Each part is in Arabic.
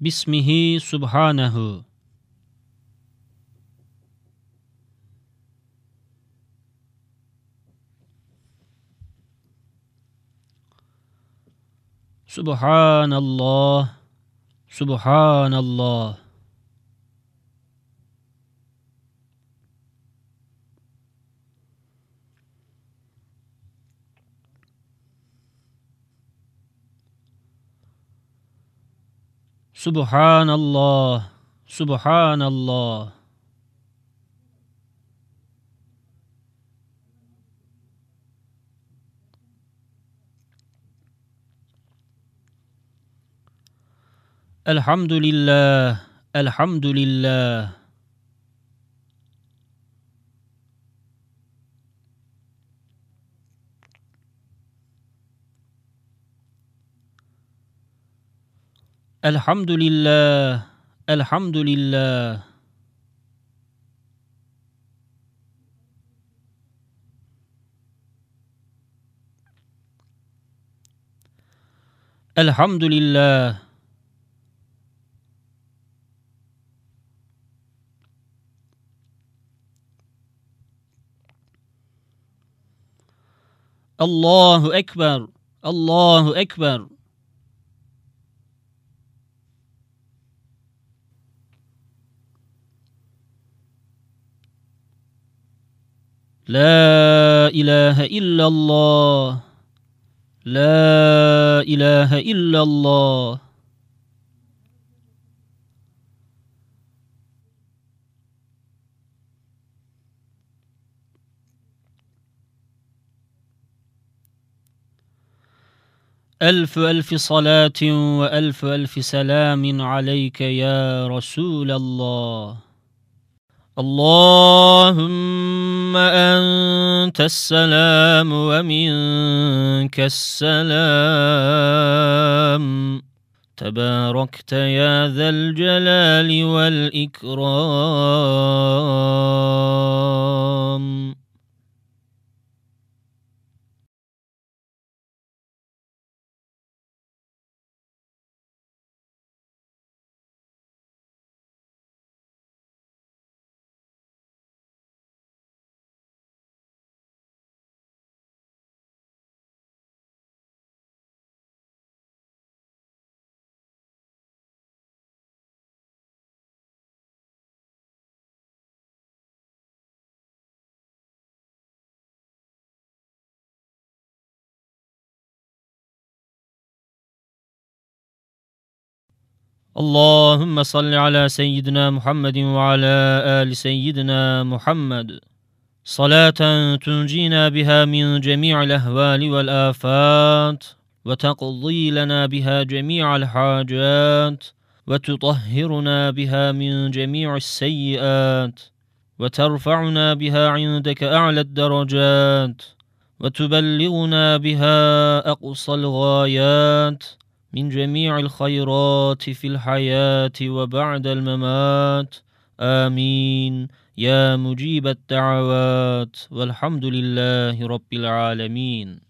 باسمه سبحانه سبحان الله سبحان الله سبحان الله الحمد لله الحمد لله. الحمد لله الحمد لله. الحمد لله. الله أكبر الله أكبر. لا إله إلا الله. لا إله إلا الله. ألف ألف صلاة وألف ألف سلام عليك يا رسول الله. اللهم أنت السلام ومنك السلام. تباركت يا ذا الجلال والإكرام. اللهم صل على سيدنا محمد وعلى آل سيدنا محمد. صلاة تنجينا بها من جميع الأهوال والآفات وتقضي لنا بها جميع الحاجات وتطهرنا بها من جميع السيئات وترفعنا بها عندك أعلى الدرجات وتبلغنا بها أقصى الغايات من جميع الخيرات في الحياة وبعد الممات. آمين. يا مجيب الدعوات. والحمد لله رب العالمين.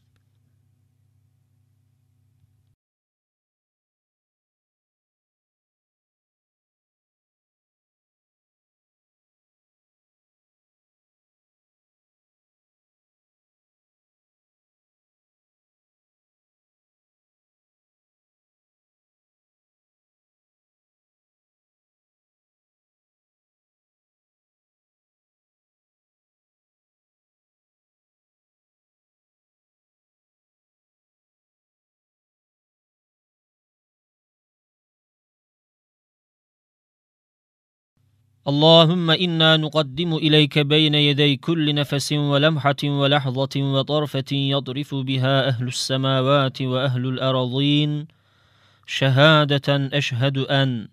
اللهم إنا نقدم إليك بين يدي كل نفس ولمحة ولحظة وطرفة يطرف بها أهل السماوات وأهل الأرضين. شهادة أشهد أن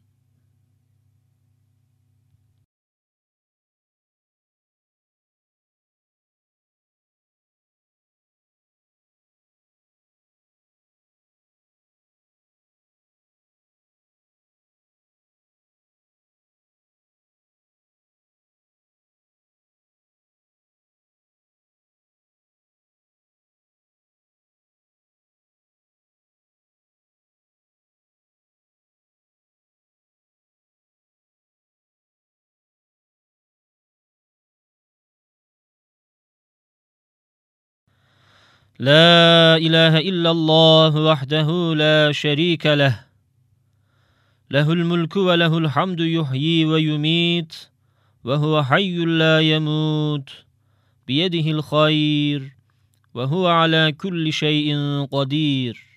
لا اله الا الله وحده لا شريك له له الملك وله الحمد يحيي ويميت وهو حي لا يموت بيده الخير وهو على كل شيء قدير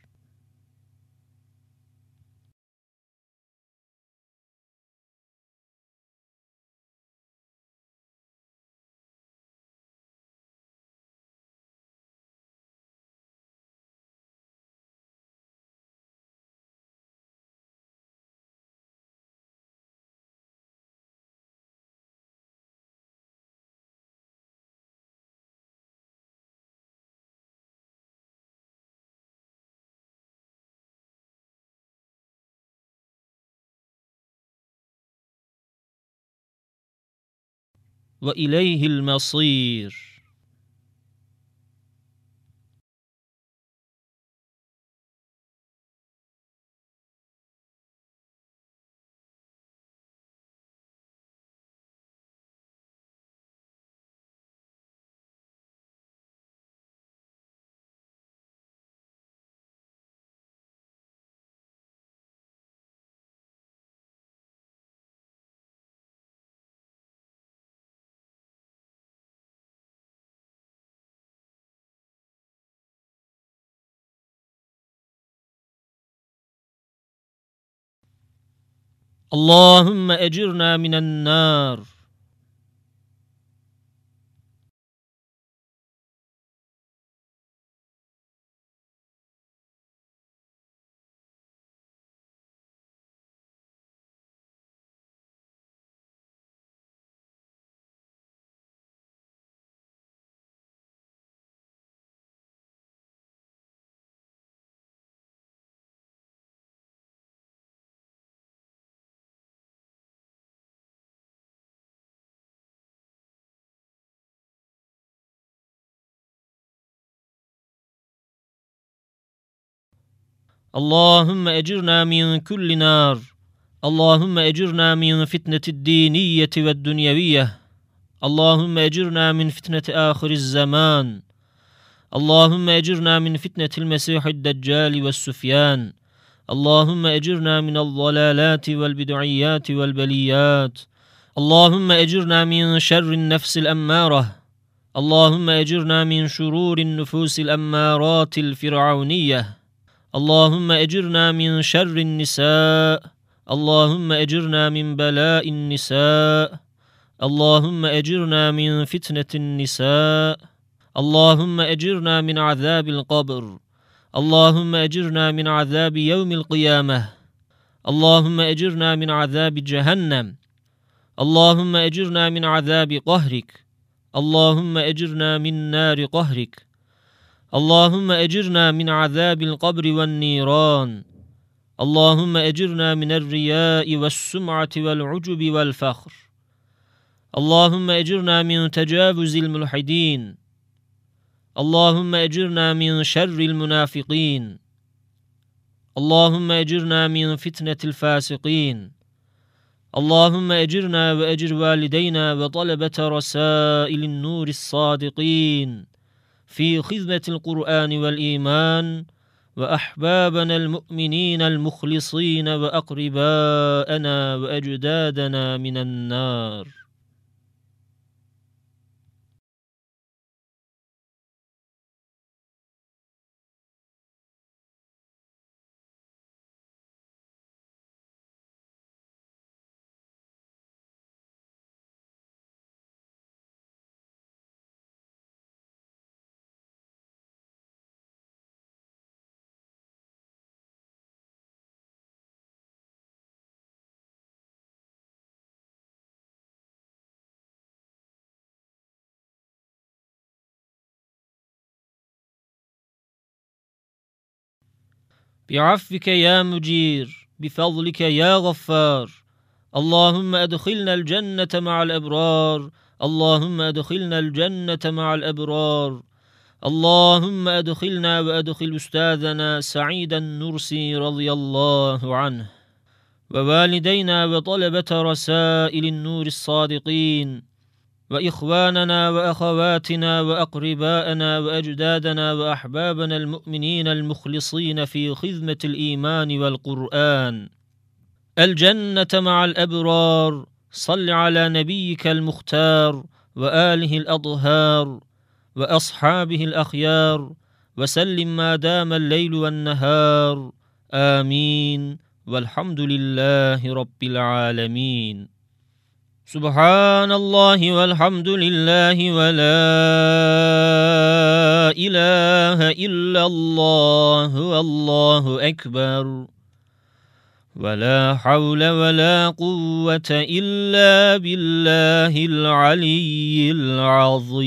وإليه المصير. اللهم اجرنا من النار. اللهم أجرنا من كل نار. اللهم أجرنا من فتنة الدينية والدنيوية. اللهم أجرنا من فتنة آخر الزمان. اللهم أجرنا من فتنة المسيح الدجال والسفيان. اللهم أجرنا من الضلالات والبدعيات والبليات. اللهم أجرنا من شر النفس الأمارة. اللهم أجرنا من شرور النفوس الأمارات الفرعونية. اللهم اجرنا من شر النساء. اللهم اجرنا من بلاء النساء. اللهم اجرنا من فتنة النساء. اللهم اجرنا من عذاب القبر. اللهم اجرنا من عذاب يوم القيامة. اللهم اجرنا من عذاب جهنم. اللهم اجرنا من عذاب قهرك. اللهم اجرنا من نار قهرك. اللهم أجرنا من عذاب القبر والنيران. اللهم أجرنا من الرياء والسمعة والعجب والفخر. اللهم أجرنا من تجاوز الملحدين. اللهم أجرنا من شر المنافقين. اللهم أجرنا من فتنة الفاسقين. اللهم أجرنا وأجر والدينا وطلبة رسائل النور الصادقين. في خدمة القرآن والإيمان وأحبابنا المؤمنين المخلصين وأقرباءنا وأجدادنا من النار. بعفوك يا مجير بفضلك يا غفار. اللهم أدخلنا الجنة مع الأبرار. اللهم أدخلنا الجنة مع الأبرار. اللهم أدخلنا وأدخل أستاذنا سعيد النرسي رضي الله عنه. ووالدينا وطلبة رسائل النور الصادقين. وإخواننا وأخواتنا وأقرباءنا وأجدادنا وأحبابنا المؤمنين المخلصين في خدمة الإيمان والقرآن. الجنة مع الأبرار صل على نبيك المختار وآله الأطهار وأصحابه الأخيار وسلم ما دام الليل والنهار. آمين. والحمد لله رب العالمين. سبحان الله والحمد لله ولا إله إلا الله والله أكبر. ولا حول ولا قوة إلا بالله العلي العظيم.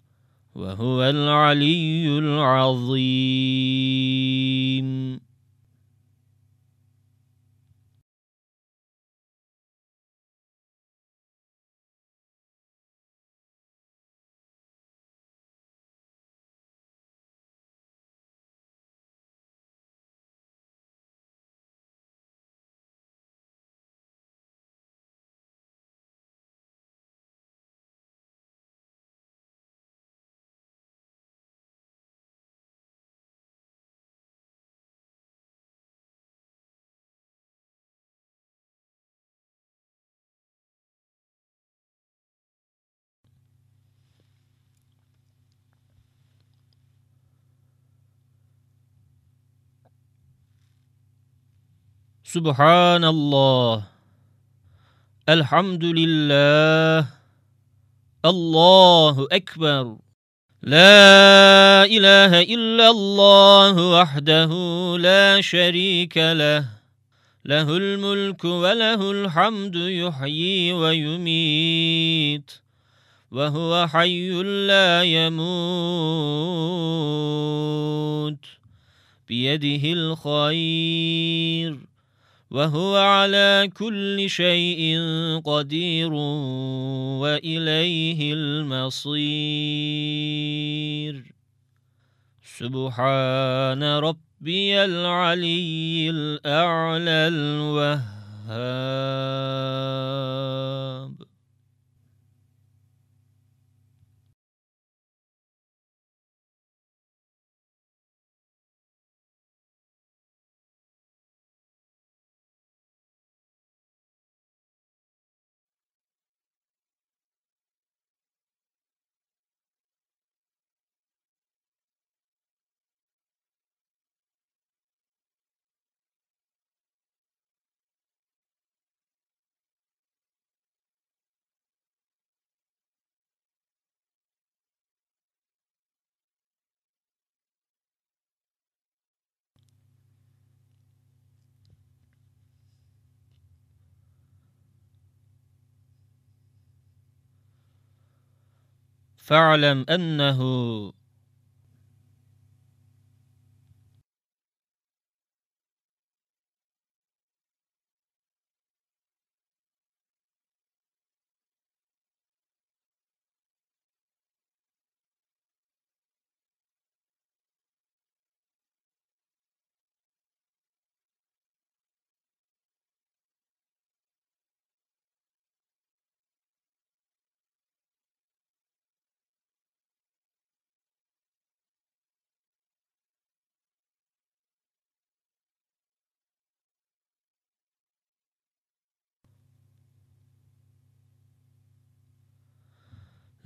وهو العلي العظيم. سبحان الله الحمد لله الله أكبر. لا إله إلا الله وحده لا شريك له. له الملك وله الحمد يحيي ويميت. وهو حي لا يموت. بيده الخير. وهو على كل شيء قدير وإليه المصير. سبحان ربي العلي الأعلى الوهاب. فاعلم أنه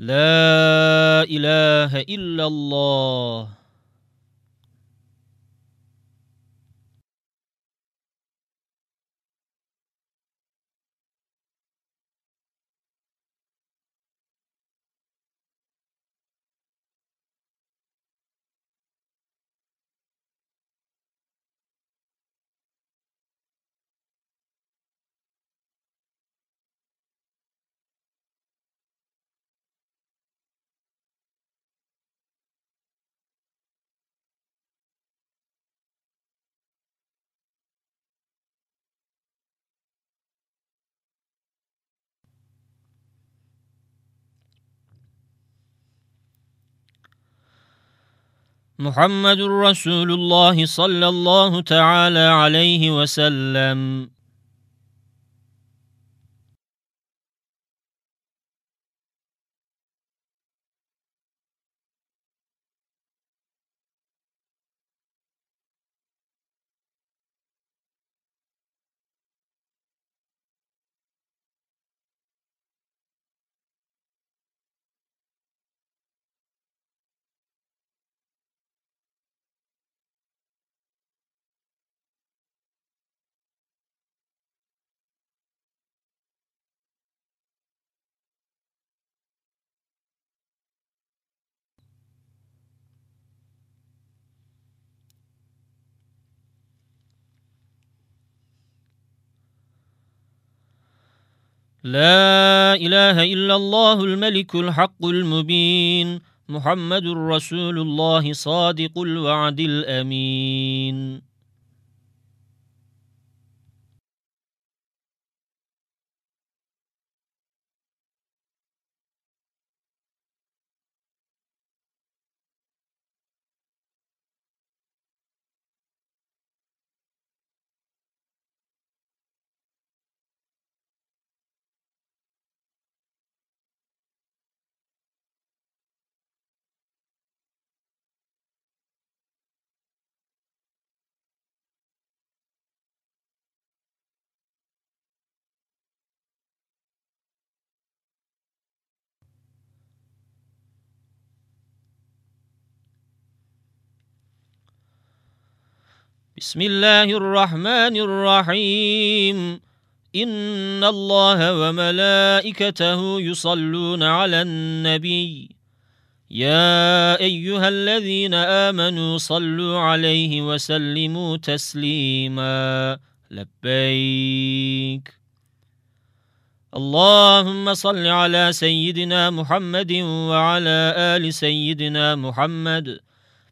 لا إله إلا الله. محمد رسول الله صلى الله تعالى عليه وسلم. لا إله إلا الله الملك الحق المبين محمد رسول الله صادق الوعد الأمين. بسم الله الرحمن الرحيم. إن الله وملائكته يصلون على النبي. يا أيها الذين آمنوا صلوا عليه وسلموا تسليما. لبيك. اللهم صل على سيدنا محمد وعلى آل سيدنا محمد.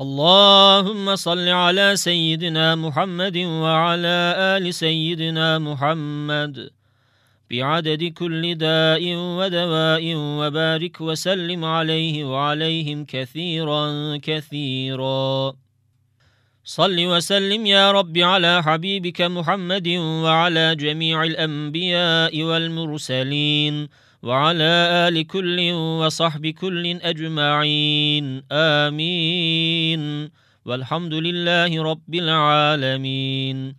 اللهم صل على سيدنا محمد وعلى آل سيدنا محمد. بعدد كل داء ودواء وبارك وسلم عليه وعليهم كثيرا كثيرا. صل وسلم يا رب على حبيبك محمد وعلى جميع الأنبياء والمرسلين. وعلى آل كل وصحب كل أجمعين. آمين. والحمد لله رب العالمين.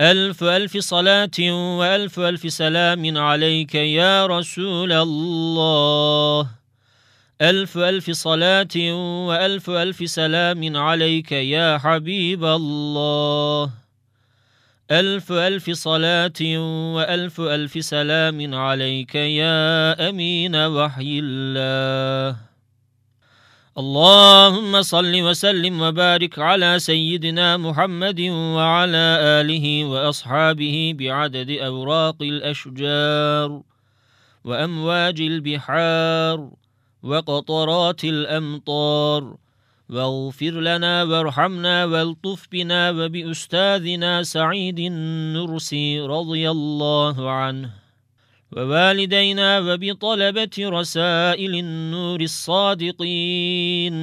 ألف ألف صلاة وألف ألف سلام عليك يا رسول الله. ألف ألف صلاة وألف ألف سلام عليك يا حبيب الله. ألف ألف صلاة وألف ألف سلام عليك يا أمين وحي الله. اللهم صل وسلم وبارك على سيدنا محمد وعلى آله وأصحابه بعدد أوراق الأشجار وأمواج البحار وقطرات الأمطار واغفر لنا وارحمنا والطف بنا وبأستاذنا سعيد النرسي رضي الله عنه ووالدينا وبطلبة رسائل النور الصادقين.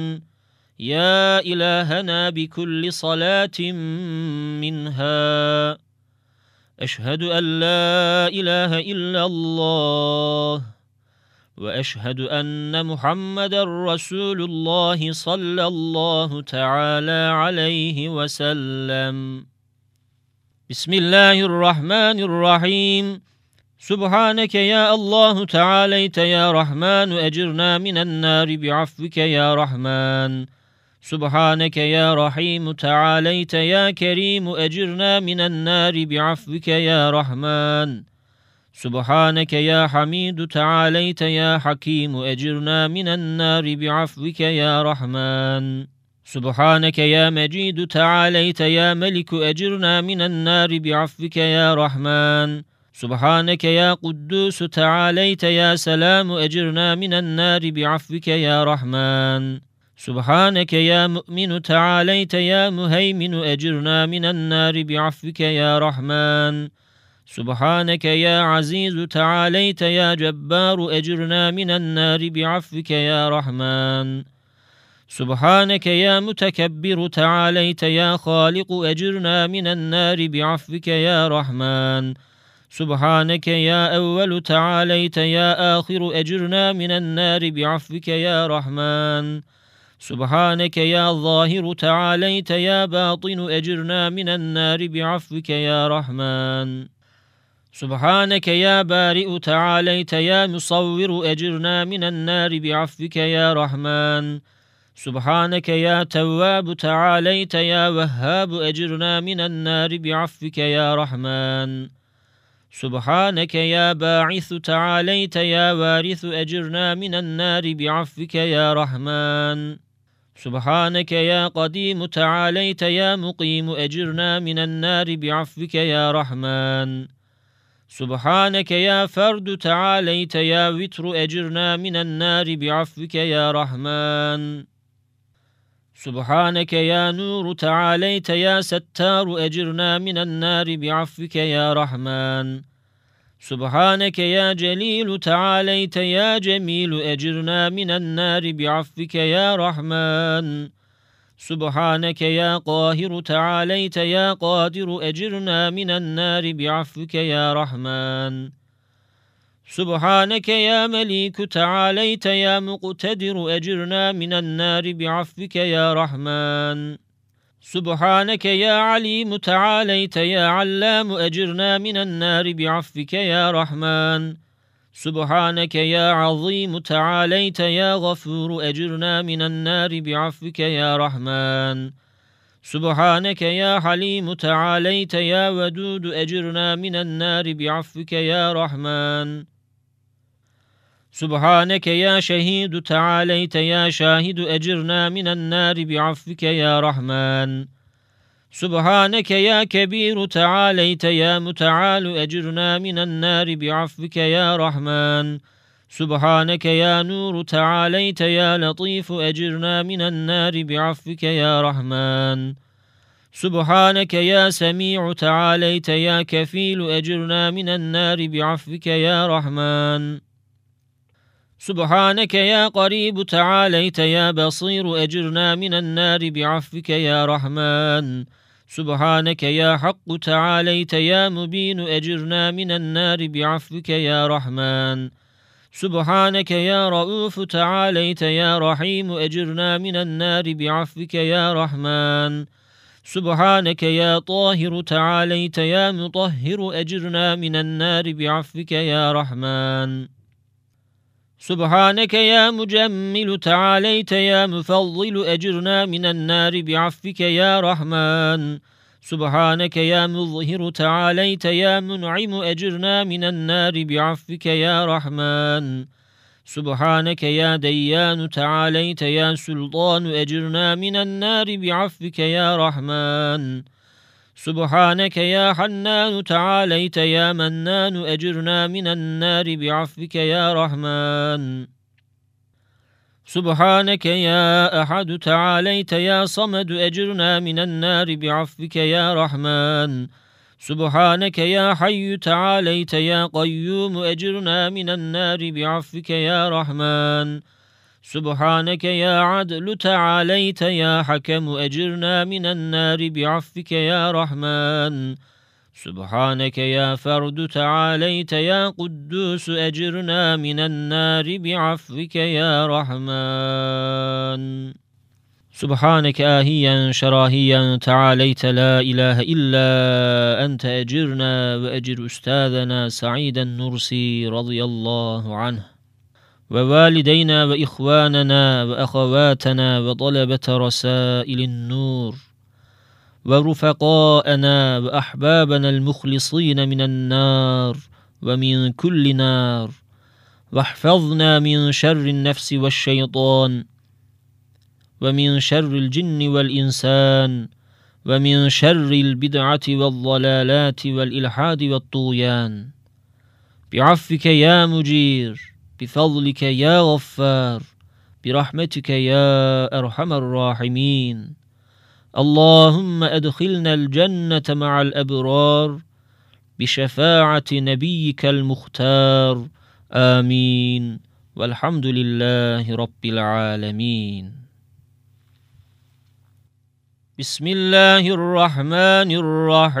يا إلهنا بكل صلاة منها. أشهد أن لا إله إلا الله. واشهد ان محمدا رسول الله صلى الله تعالى عليه وسلم بسم الله الرحمن الرحيم سبحانك يا الله تعاليت يا رحمن اجرنا من النار بعفوك يا رحمن سبحانك يا رحيم تعاليت يا كريم اجرنا من النار بعفوك يا رحمن سبحانك يا حميد تعاليت يا حكيم أجرنا من النار بعفوك يا رحمن. سبحانك يا مجيد تعاليت يا ملك أجرنا من النار بعفوك يا رحمن. سبحانك يا قدوس تعاليت يا سلام أجرنا من النار بعفوك يا رحمن. سبحانك يا مؤمن تعاليت يا مهيمن أجرنا من النار بعفوك يا رحمن. سبحانك يا عزيز تعاليت يا جبار أجرنا من النار بعفوك يا رحمن. سبحانك يا متكبر تعاليت يا خالق أجرنا من النار بعفوك يا رحمن. سبحانك يا أول تعاليت يا آخر أجرنا من النار بعفوك يا رحمن. سبحانك يا ظاهر تعاليت يا باطن أجرنا من النار بعفوك يا رحمن. سبحانك يا بارئ تعاليت يا مصور أجرنا من النار بعفوك يا رحمن. سبحانك يا تواب تعاليت يا وهاب أجرنا من النار بعفوك يا رحمن. سبحانك يا باعث تعاليت يا وارث أجرنا من النار بعفوك يا رحمن. سبحانك يا قديم تعاليت يا مقيم أجرنا من النار بعفوك يا رحمن. سبحانك يا فرد تعاليت يا وتر أجرنا من النار بعفوك يا رحمن. سبحانك يا نور تعاليت يا ستار أجرنا من النار بعفوك يا رحمن. سبحانك يا جليل تعاليت يا جميل أجرنا من النار بعفوك يا رحمن. سبحانك يا قاهر تعاليت يا قادر أجرنا من النار بعفوك يا رحمن. سبحانك يا مليك تعاليت يا مقتدر أجرنا من النار بعفوك يا رحمن. سبحانك يا عليم تعاليت يا علام أجرنا من النار بعفوك يا رحمن. سبحانك يا عظيم تعاليت يا غفور أجرنا من النار بعفوك يا رحمن. سبحانك يا حليم تعاليت يا ودود أجرنا من النار بعفوك يا رحمن. سبحانك يا شهيد تعاليت يا شاهد أجرنا من النار بعفوك يا رحمن. سبحانك يا كبير تعاليت يا متعال أجرنا من النار بعفوك يا رحمن. سبحانك يا نور تعاليت يا لطيف أجرنا من النار بعفوك يا رحمن. سبحانك يا سميع تعاليت يا كفيل أجرنا من النار بعفوك يا رحمن. سبحانك يا قريب تعاليت يا بصير أجرنا من النار بعفوك يا رحمن. سبحانك يا حق تعاليت يا مبين أجرنا من النار بعفوك يا رحمن. سبحانك يا رؤوف تعاليت يا رحيم أجرنا من النار بعفوك يا رحمن. سبحانك يا طاهر تعاليت يا مطهر أجرنا من النار بعفوك يا رحمن. سبحانك يا مجمل تعاليت يا مفضل أجرنا من النار بعفوك يا رحمن. سبحانك يا مظهر تعاليت يا منعم أجرنا من النار بعفوك يا رحمن. سبحانك يا ديان تعاليت يا سلطان أجرنا من النار بعفوك يا رحمن. سبحانك يا حنان تعاليت يا منان أجرنا من النار بعفوك يا رحمن. سبحانك يا أحد تعاليت يا صمد أجرنا من النار بعفوك يا رحمن. سبحانك يا حي تعاليت يا قيوم أجرنا من النار بعفوك يا رحمن. سبحانك يا عدل تعاليت يا حكم أجرنا من النار بعفوك يا رحمن. سبحانك يا فرد تعاليت يا قدوس أجرنا من النار بعفوك يا رحمن. سبحانك آهيا شراهيا تعاليت لا إله إلا أنت أجرنا وأجر أستاذنا سعيد النرسي رضي الله عنه. ووالدينا وإخواننا وأخواتنا وطلبة رسائل النور ورفقاءنا وأحبابنا المخلصين من النار ومن كل نار واحفظنا من شر النفس والشيطان ومن شر الجن والإنسان ومن شر البدعة والضلالات والإلحاد والطغيان بعفك يا مجير بفضلك يا غفار برحمتك يا أرحم الراحمين. اللهم أدخلنا الجنة مع الأبرار بشفاعة نبيك المختار. آمين. والحمد لله رب العالمين. بسم الله الرحمن الرحيم.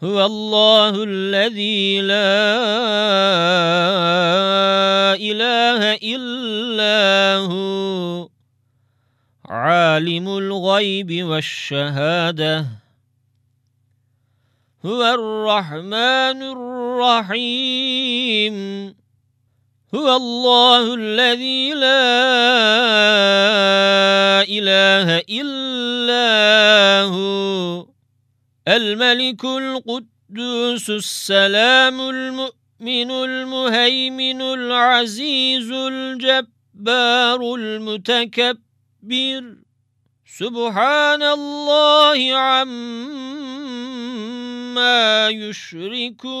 هو الله الذي لا إله إلا هو عالم الغيب والشهادة. هو الرحمن الرحيم. هو الله الذي لا إله إلا هو. الملك القدوس السلام المؤمن المهيمن العزيز الجبار المتكبر. سبحان الله عما يشركون.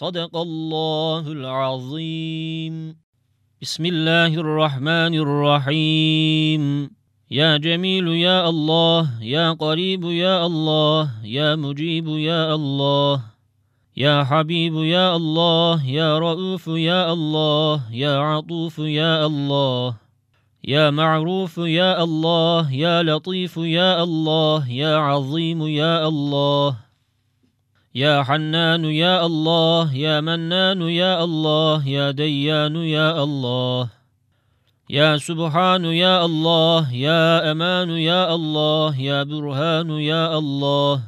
صدق الله العظيم بسم الله الرحمن الرحيم. يا جميل يا الله يا قريب يا الله يا مجيب يا الله يا حبيب يا الله يا رؤوف يا الله يا عطوف يا الله يا معروف يا الله يا لطيف يا الله يا عظيم يا الله. يا حنان يا الله يا منان يا الله يا ديان يا الله. يا سبحان يا الله يا أمان يا الله يا برهان يا الله.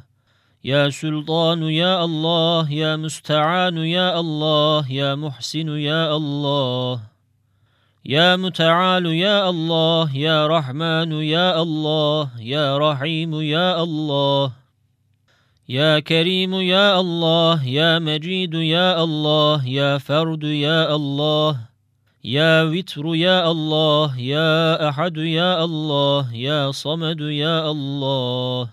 يا سلطان يا الله يا مستعان يا الله يا محسن يا الله. يا متعال يا الله يا رحمن يا الله يا رحيم يا الله. يا كريم يا الله يا مجيد يا الله يا فرد يا الله يا وتر يا الله يا أحد يا الله يا صمد يا الله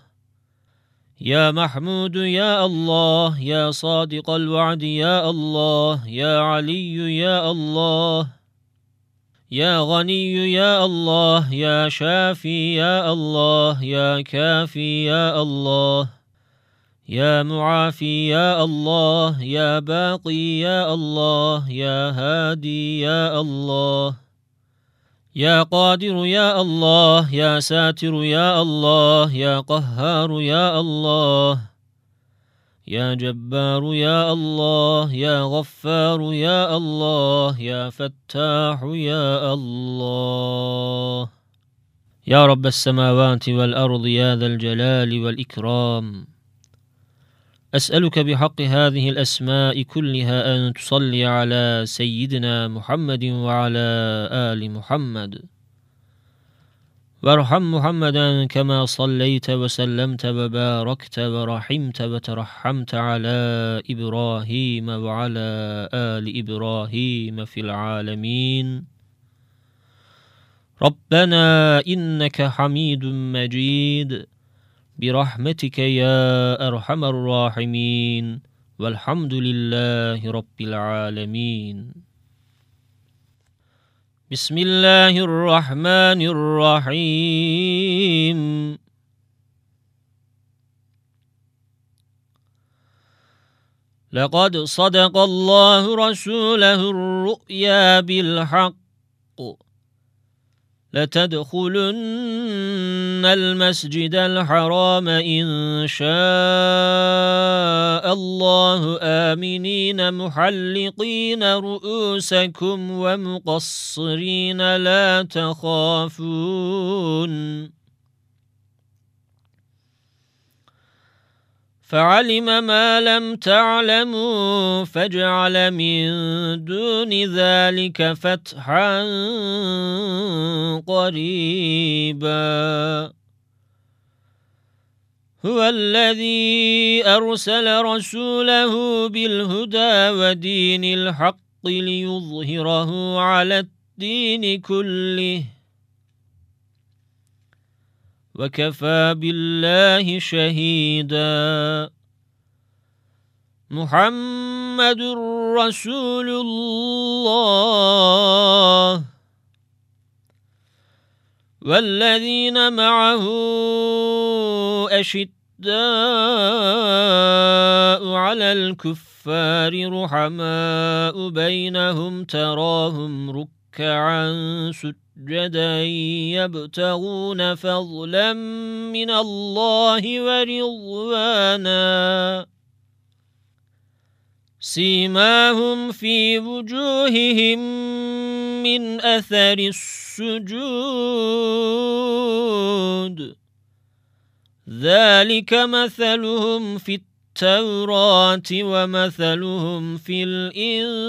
يا محمود يا الله يا صادق الوعد يا الله يا علي يا الله يا غني يا الله يا شافي يا الله يا كافي يا الله يا معافي يا الله يا باقي يا الله يا هادي يا الله يا قادر يا الله يا ساتر يا الله يا قهار يا الله يا جبار يا الله يا غفار يا الله يا فتاح يا الله. يا رب السماوات والأرض يا ذا الجلال والإكرام. أسألك بحق هذه الأسماء كلها أن تصلي على سيدنا محمد وعلى آل محمد. وارحم محمدا كما صليت وسلمت وباركت ورحمت وترحمت على إبراهيم وعلى آل إبراهيم في العالمين. ربنا إنك حميد مجيد. برحمتك يا أرحم الراحمين. والحمد لله رب العالمين. بسم الله الرحمن الرحيم. لقد صدق الله رسوله الرؤيا بالحق. لتدخلن المسجد الحرام إن شاء الله. آمنين محلقين رؤوسكم ومقصرين لا تخافون. فعلم ما لم تعلموا فاجعل من دون ذلك فتحا قريبا. هو الذي أرسل رسوله بالهدى ودين الحق ليظهره على الدين كله. وكفى بالله شهيدا. محمد رسول الله. والذين معه أشداء على الكفار رحماء بينهم تراهم ركعا سجدا. سجدا يبتغون فضلا من الله ورضوانا. سيماهم في وجوههم من أثر السجود. ذلك مثلهم في التوراة ومثلهم في الإنجيل.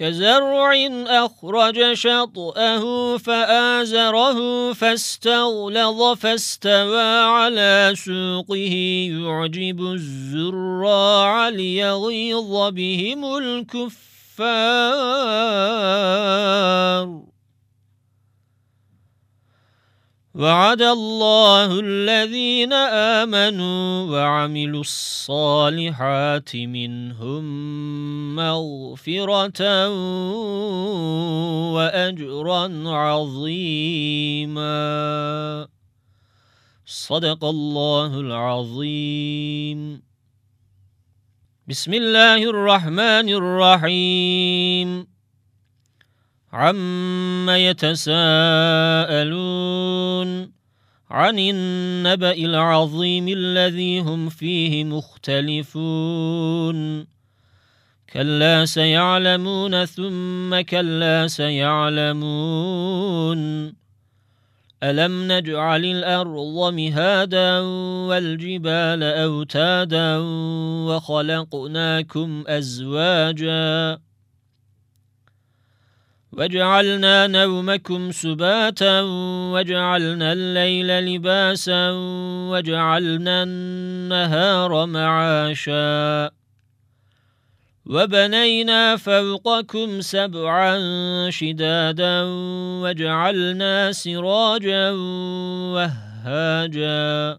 كزرع أخرج شطأه فآزره فاستغلظ فاستوى على سوقه. يعجب الزراع ليغيظ بهم الكفار. وعد الله الذين آمنوا وعملوا الصالحات منهم مغفرة وأجرا عظيما. صدق الله العظيم. بسم الله الرحمن الرحيم. عم يتساءلون عن النبأ العظيم الذي هم فيه مختلفون كلا سيعلمون ثم كلا سيعلمون ألم نجعل الأرض مهادا والجبال أوتادا وخلقناكم أزواجا وجعلنا نومكم سباتا وجعلنا الليل لباسا وجعلنا النهار معاشا وبنينا فوقكم سبعا شدادا وجعلنا سراجا وهاجا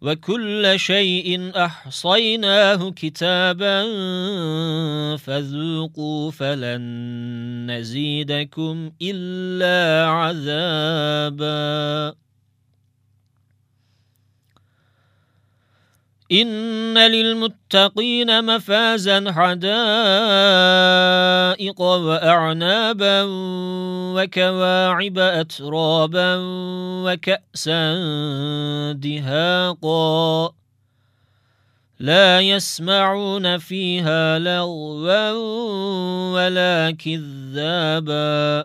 وكل شيء أحصيناه كتابا فذوقوا فلن نزيدكم إلا عذابا. إن للمتقين مفازا حدائق وأعنابا وكواعب أترابا وكأسا دهاقا. لا يسمعون فيها لغوا ولا كذابا.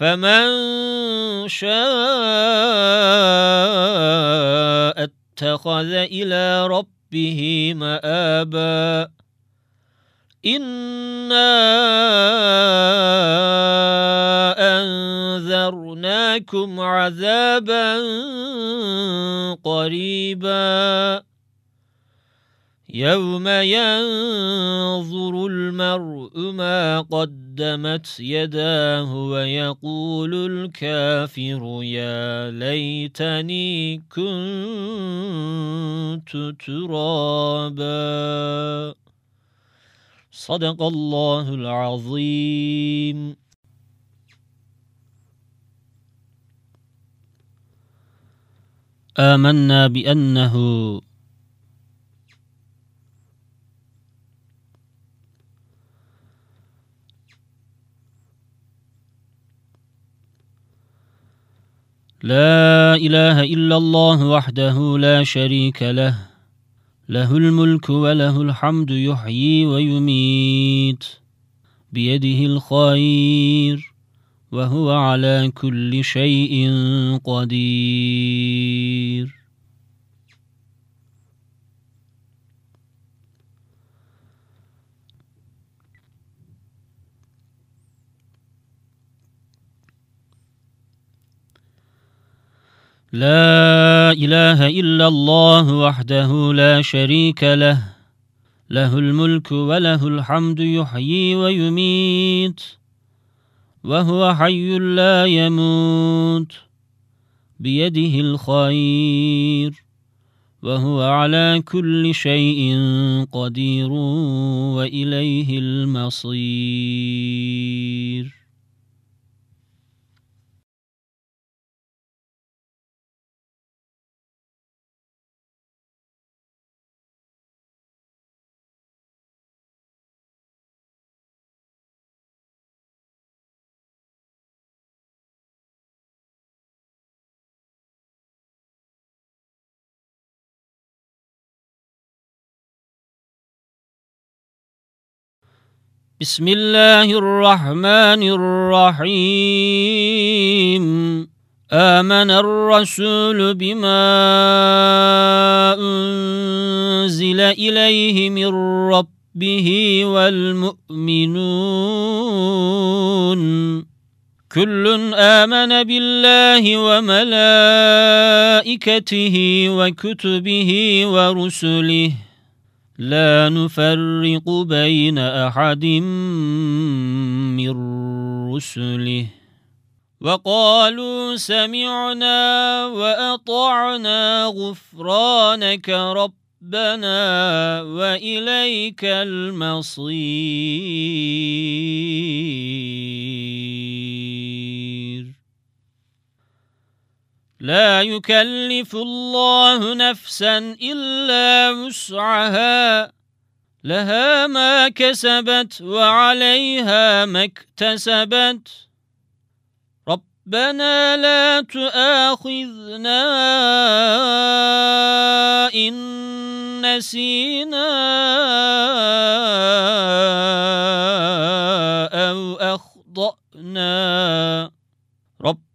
فمن شاء اتخذ إلى ربه مآبا إنا أنذرناكم عذابا قريبا يوم ينظر المرء ما قدمت يداه ويقول الكافر يا ليتني كنت ترابا. صدق الله العظيم. آمنا بأنه لا إله إلا الله وحده لا شريك له. له الملك وله الحمد يحيي ويميت. بيده الخير وهو على كل شيء قدير. لا إله إلا الله وحده لا شريك له. له الملك وله الحمد يحيي ويميت وهو حي لا يموت. بيده الخير وهو على كل شيء قدير وإليه المصير. بسم الله الرحمن الرحيم. آمن الرسول بما أنزل إليه من ربه والمؤمنون. كل آمن بالله وملائكته وكتبه ورسله. لا نفرق بين أحد من رسله. وقالوا سمعنا وأطعنا غفرانك ربنا وإليك المصير. لا يكلف الله نفسا إلا وسعها. لها ما كسبت وعليها ما اكتسبت. ربنا لا تؤاخذنا إن نسينا أو أخطأنا.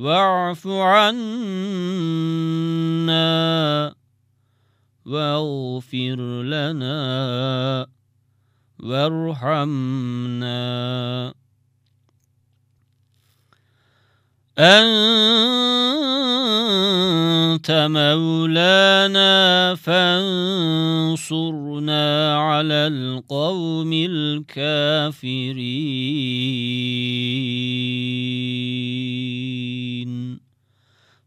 واعف عنا واغفر لنا وارحمنا. أنت مولانا فانصرنا على القوم الكافرين.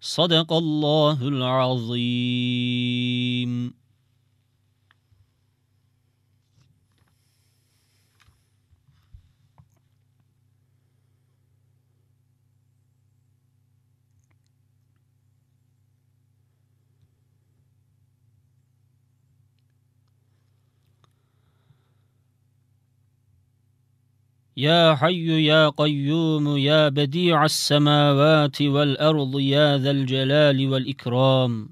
صدق الله العظيم. يا حي يا قيوم يا بديع السماوات والأرض يا ذا الجلال والإكرام.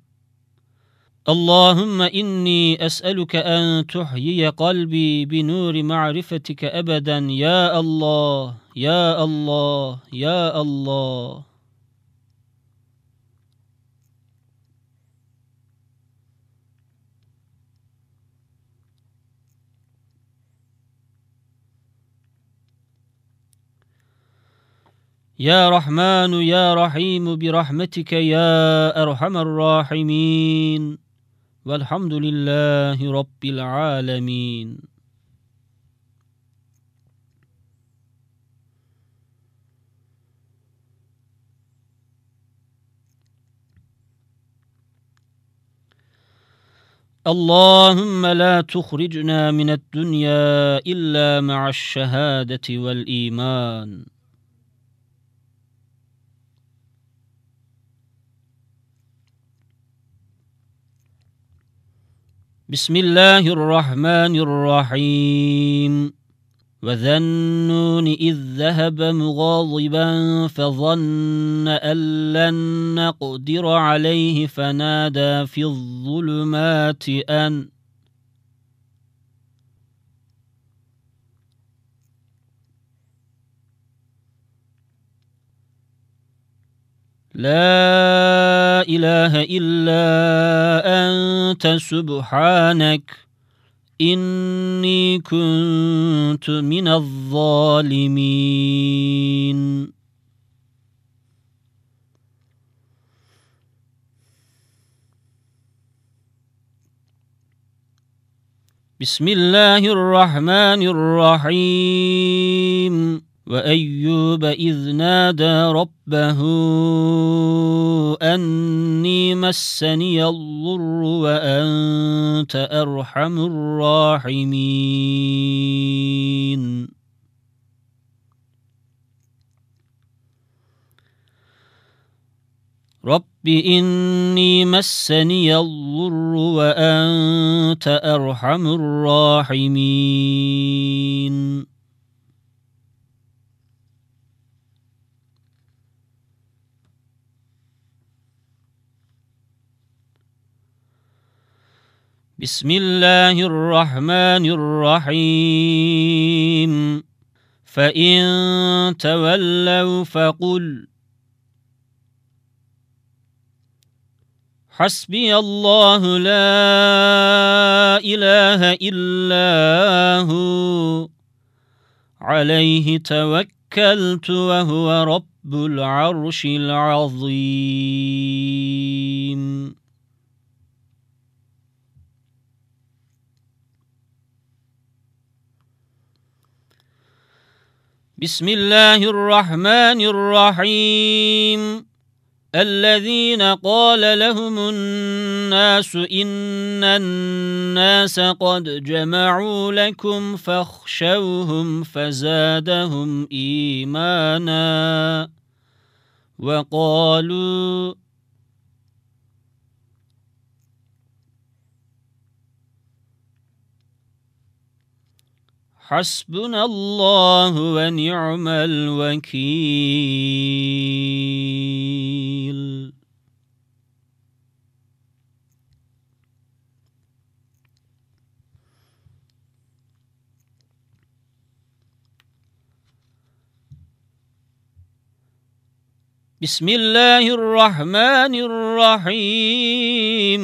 اللهم إني أسألك أن تحيي قلبي بنور معرفتك ابدا. يا الله يا الله يا الله. يا رحمن يا رحيم برحمتك يا أرحم الراحمين. والحمد لله رب العالمين. اللهم لا تخرجنا من الدنيا إلا مع الشهادة والإيمان. بسم الله الرحمن الرحيم وذنون إذ ذهب مغاضبا فظن أن لن نقدر عليه فنادى في الظلمات أن لا إله إلا أنت سبحانك. إني كنت من الظالمين. بسم الله الرحمن الرحيم. وأيوب إذ نادى ربه أني مسني الضر وأنت أرحم الراحمين. رب إني مسني الضر وأنت أرحم الراحمين. بسم الله الرحمن الرحيم. فإن تولوا فقل حسبي الله لا إله إلا هو. عليه توكلت وهو رب العرش العظيم. بسم الله الرحمن الرحيم. الذين قال لهم الناس إن الناس قد جمعوا لكم فاخشوهم فزادهم إيمانا وقالوا حسبنا الله ونعم الوكيل. بسم الله الرحمن الرحيم.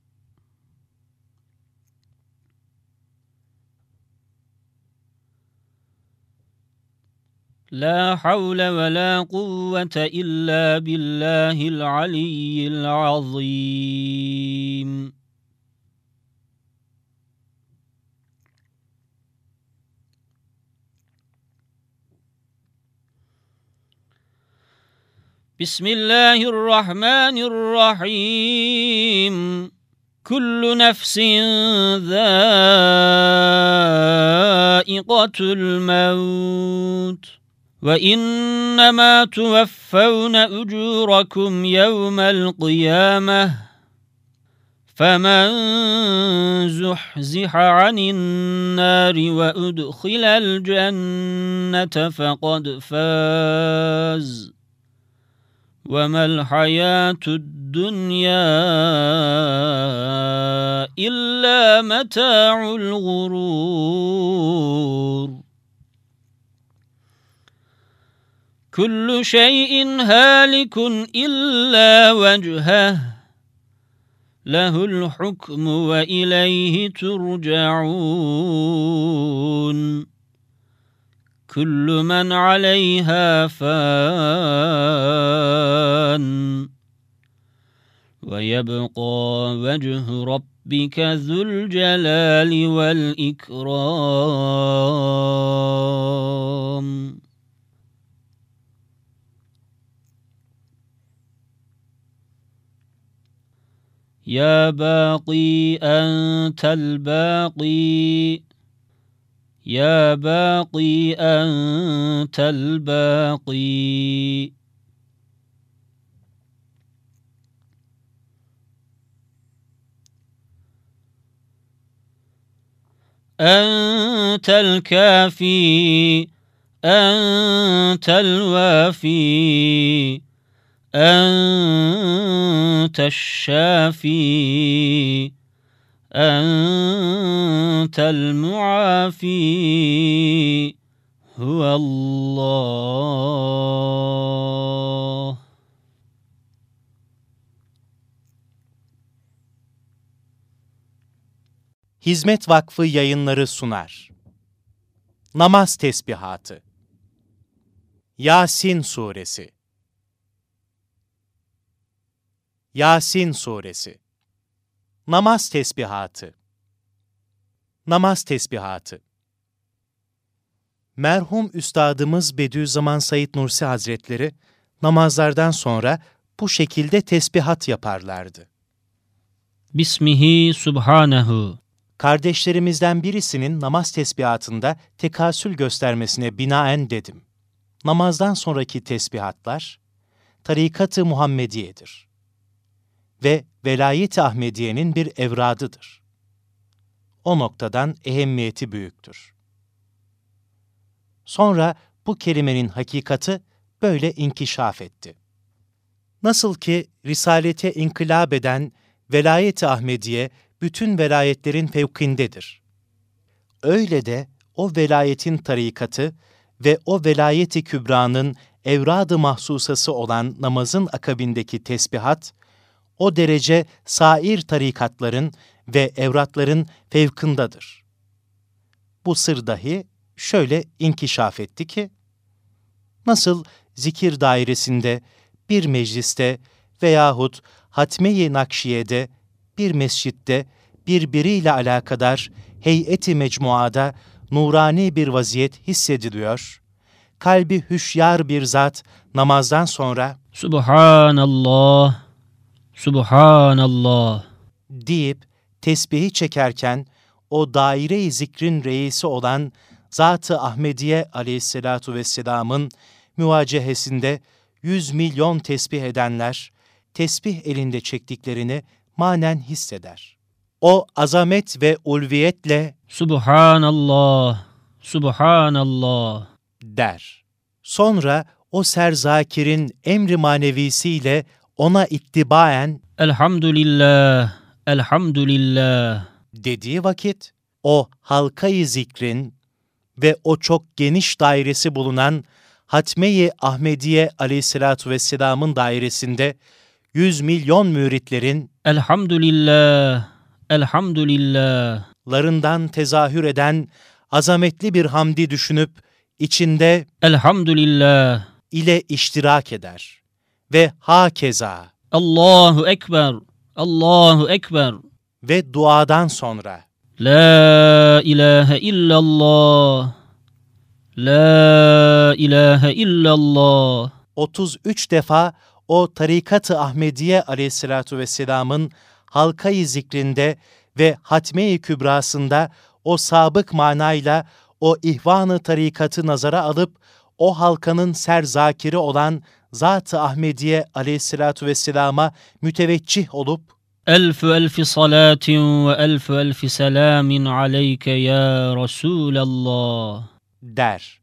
لا حول ولا قوة إلا بالله العلي العظيم. بسم الله الرحمن الرحيم. كل نفس ذائقة الموت. وإنما توفون أجوركم يوم القيامة فمن زحزح عن النار وأدخل الجنة فقد فاز وما الحياة الدنيا إلا متاع الغرور كل شيء هالك إلا وجهه له الحكم وإليه ترجعون. كل من عليها فان. ويبقى وجه ربك ذو الجلال والإكرام. يا باقي أنت الباقي. يا باقي أنت الباقي. أنت الكافي أنت الوافي. أنت الشافي أنت المعافي هو الله Hizmet Vakfı yayınları sunar. Namaz Tesbihatı Yasin Suresi Yasin Suresi. Namaz Tesbihatı. Namaz Tesbihatı. Merhum Üstadımız Bediüzzaman Said Nursi Hazretleri namazlardan sonra bu şekilde tesbihat yaparlardı. Bismihi Subhanehu. Kardeşlerimizden birisinin namaz tesbihatında tekasül göstermesine binaen dedim. Namazdan sonraki tesbihatlar, tarikat-ı Muhammediye'dir ve velayet-i Ahmediye'nin bir evradıdır. O noktadan ehemmiyeti büyüktür. Sonra bu kelimenin hakikati böyle inkişaf etti. Nasıl ki Risalete inkılap eden velayet-i Ahmediye bütün velayetlerin fevkindedir. Öyle de o velayetin tarikatı ve o velayeti kübranın evrad-ı mahsusası olan namazın akabindeki tesbihat, o derece sair tarikatların ve evratların fevkındadır. Bu sır dahi şöyle inkişaf etti ki, nasıl zikir dairesinde, bir mecliste veyahut Hatme-i Nakşiye'de, bir mescitte, birbiriyle alakadar heyeti mecmuada nurani bir vaziyet hissediliyor, kalbi hüşyar bir zat namazdan sonra Subhanallah, Subhanallah deyip tesbihi çekerken o daire-i zikrin reisi olan Zat-ı Ahmediye aleyhissalatu vesselamın müvacehesinde yüz milyon tesbih edenler, tesbih elinde çektiklerini manen hisseder. O azamet ve ulviyetle Subhanallah, Subhanallah der. Sonra o serzakirin emri manevisiyle ona ittibaen Elhamdülillah, Elhamdülillah. dediği vakit o halkayı zikrin ve o çok geniş dairesi bulunan Hatme-i Ahmediye aleyhissalatu vesselamın dairesinde yüz milyon müritlerin Elhamdülillah, Elhamdülillah. larından tezahür eden azametli bir hamdi düşünüp içinde Elhamdülillah. ile iştirak eder. Ve hakeza. Allahu Ekber, Allahu Ekber. Ve duadan sonra. La ilahe illallah La ilahe illallah. 33 defa o tarikat-ı Ahmediye aleyhissalatu vesselamın halkayı zikrinde ve hatme-i kübrasında o sabık manayla o ihvan-ı tarikatı nazara alıp o halkanın serzakiri olan Zat-ı Ahmediye aleyhissalatu vesselama müteveccih olup Elf elf salatin ve elf elf selamin aleyke ya Resulallah der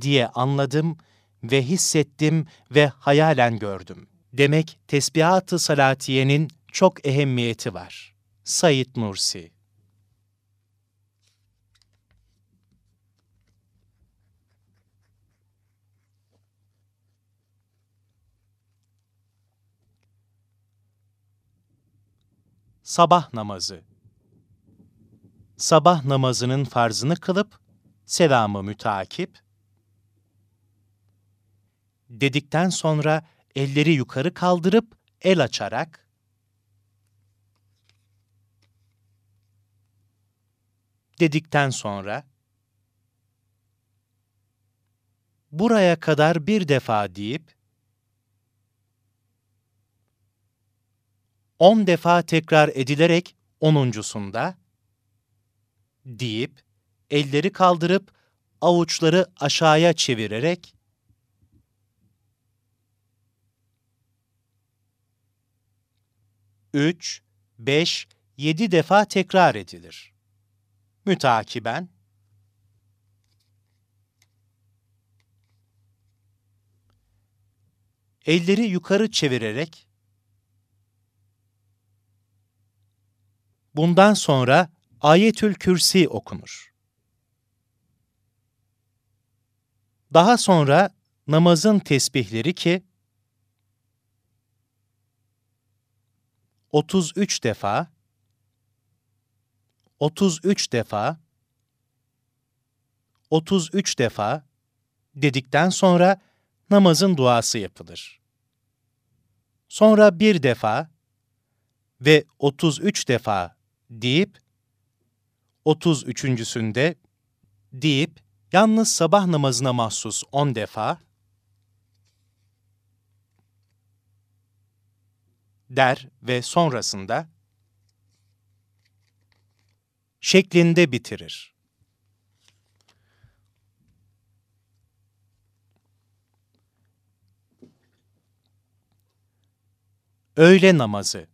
diye anladım ve hissettim ve hayalen gördüm. Demek tesbihat-ı salatiyenin çok ehemmiyeti var. Said Nursi Sabah namazı. Sabah namazının farzını kılıp, selamı mütakip, dedikten sonra elleri yukarı kaldırıp el açarak, dedikten sonra, buraya kadar bir defa deyip, 10 defa tekrar edilerek onuncusunda deyip elleri kaldırıp avuçları aşağıya çevirerek üç, beş, yedi defa tekrar edilir. Mütakiben elleri yukarı çevirerek bundan sonra Ayetül Kürsi okunur. Daha sonra namazın tesbihleri ki 33 defa 33 defa 33 defa dedikten sonra namazın duası yapılır. Sonra bir defa ve 33 defa deyip 33.sünde deyip yalnız sabah namazına mahsus 10 defa der ve sonrasında şeklinde bitirir. Öğle namazı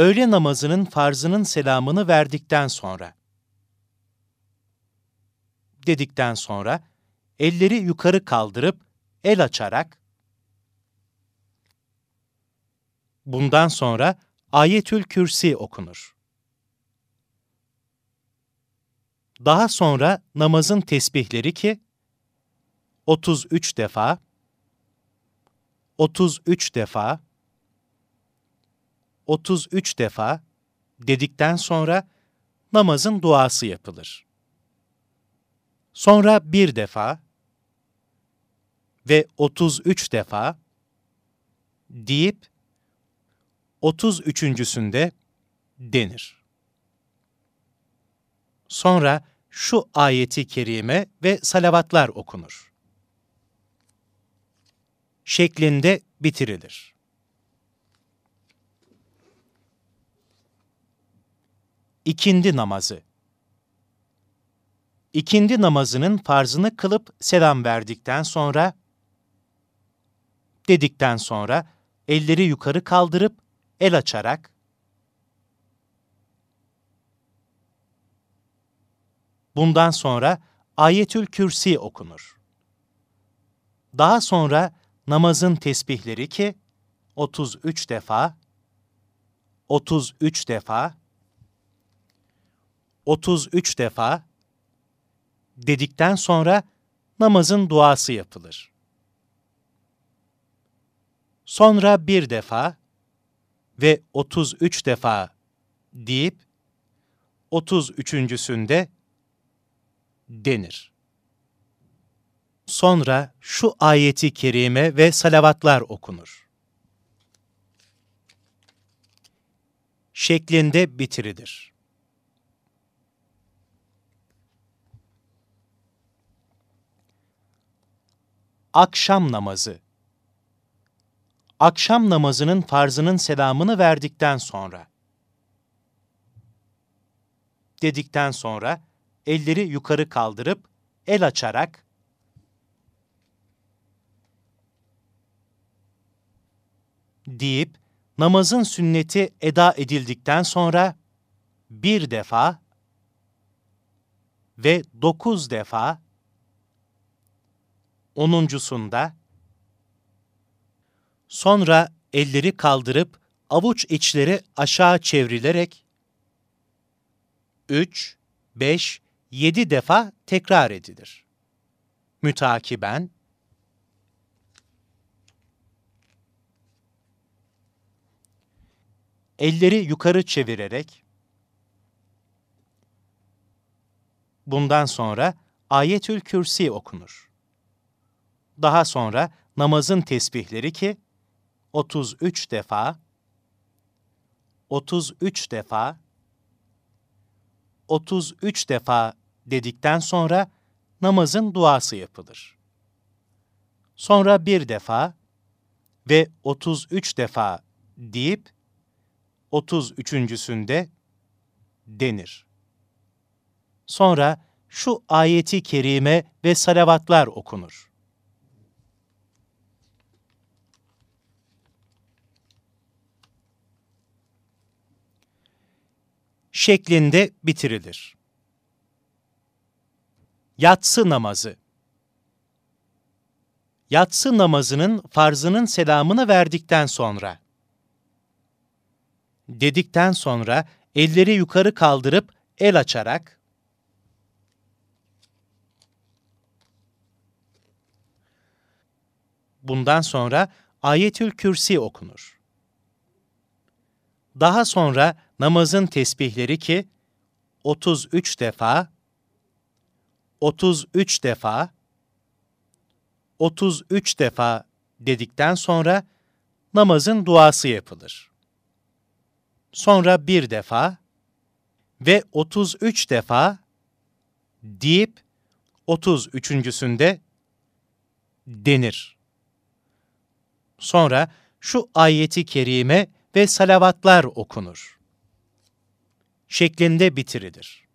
Öğle namazının farzının selamını verdikten sonra dedikten sonra elleri yukarı kaldırıp el açarak bundan sonra Ayetül Kürsi okunur. Daha sonra namazın tesbihleri ki 33 defa 33 defa 33 defa dedikten sonra namazın duası yapılır. Sonra bir defa ve 33 defa deyip 33.sünde denir. Sonra şu ayeti kerime ve salavatlar okunur. Şeklinde bitirilir. İkindi namazı İkindi namazının farzını kılıp selam verdikten sonra, dedikten sonra elleri yukarı kaldırıp el açarak, bundan sonra Ayetül Kürsi okunur. Daha sonra namazın tesbihleri ki 33 defa, 33 defa, 33 defa dedikten sonra namazın duası yapılır. Sonra bir defa ve 33 defa deyip 33.sünde denir. Sonra şu ayeti kerime ve salavatlar okunur. Şeklinde bitirilir. Akşam namazı. Akşam namazının farzının selamını verdikten sonra. Dedikten sonra elleri yukarı kaldırıp el açarak deyip namazın sünneti eda edildikten sonra bir defa ve dokuz defa onuncusunda sonra elleri kaldırıp avuç içleri aşağı çevrilerek üç, beş, yedi defa tekrar edilir. Mütakiben elleri yukarı çevirerek bundan sonra Ayetül Kürsi okunur. Daha sonra namazın tesbihleri ki 33 defa 33 defa 33 defa dedikten sonra namazın duası yapılır. Sonra bir defa ve 33 defa deyip 33.sünde denir. Sonra şu ayeti kerime ve salavatlar okunur. Şeklinde bitirilir. Yatsı namazı Yatsı namazının farzının selamını verdikten sonra dedikten sonra elleri yukarı kaldırıp el açarak bundan sonra Ayetül Kürsi okunur. Daha sonra namazın tesbihleri ki 33 defa 33 defa 33 defa dedikten sonra namazın duası yapılır. Sonra bir defa ve 33 defa deyip 33.sünde denir. Sonra şu ayeti kerime ve salavatlar okunur. Şeklinde bitirilir.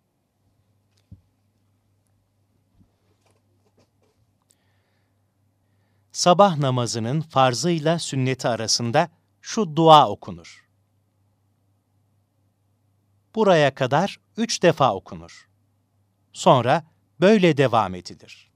Sabah namazının farzıyla sünneti arasında şu dua okunur. Buraya kadar üç defa okunur. Sonra böyle devam edilir.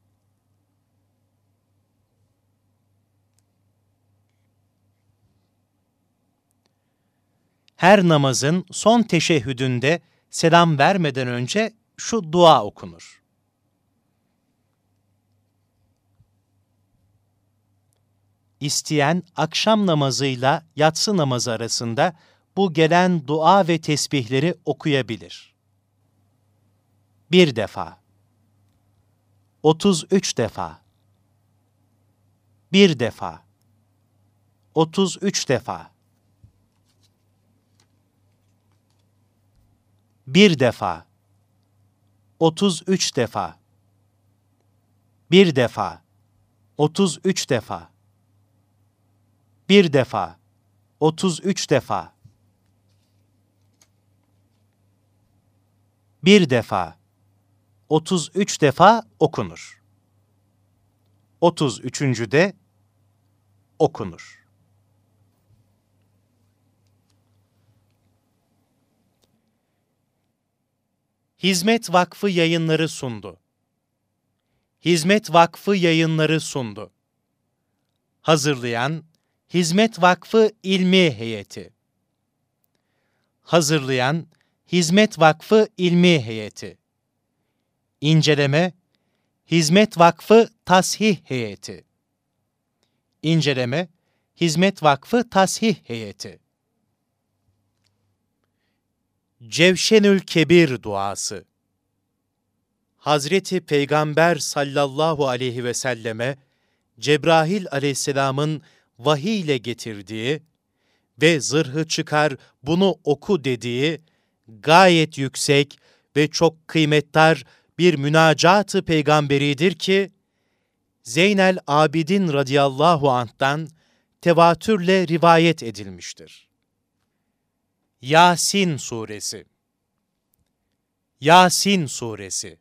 Her namazın son teşehhüdünde selam vermeden önce şu dua okunur. İsteyen akşam namazıyla yatsı namazı arasında bu gelen dua ve tesbihleri okuyabilir. Bir defa, 33 defa, bir defa, 33 defa, bir defa, 33 defa, bir defa, 33 defa, bir defa, 33 defa, bir defa, 33 defa okunur. 33. de okunur. Hizmet Vakfı yayınları sundu. Hizmet Vakfı yayınları sundu. Hazırlayan Hizmet Vakfı İlmi Heyeti. Hazırlayan Hizmet Vakfı İlmi Heyeti. İnceleme Hizmet Vakfı Tasih Heyeti. İnceleme Hizmet Vakfı Tasih Heyeti. Cevşenül Kebir duası Hazreti Peygamber sallallahu aleyhi ve selleme Cebrail aleyhisselamın vahiy ile getirdiği ve zırhı çıkar bunu oku dediği gayet yüksek ve çok kıymetdar bir münacatı peygamberidir ki, Zeynel Abidin radıyallahu anh'tan tevatürle rivayet edilmiştir. Yasin Suresi. Yasin Suresi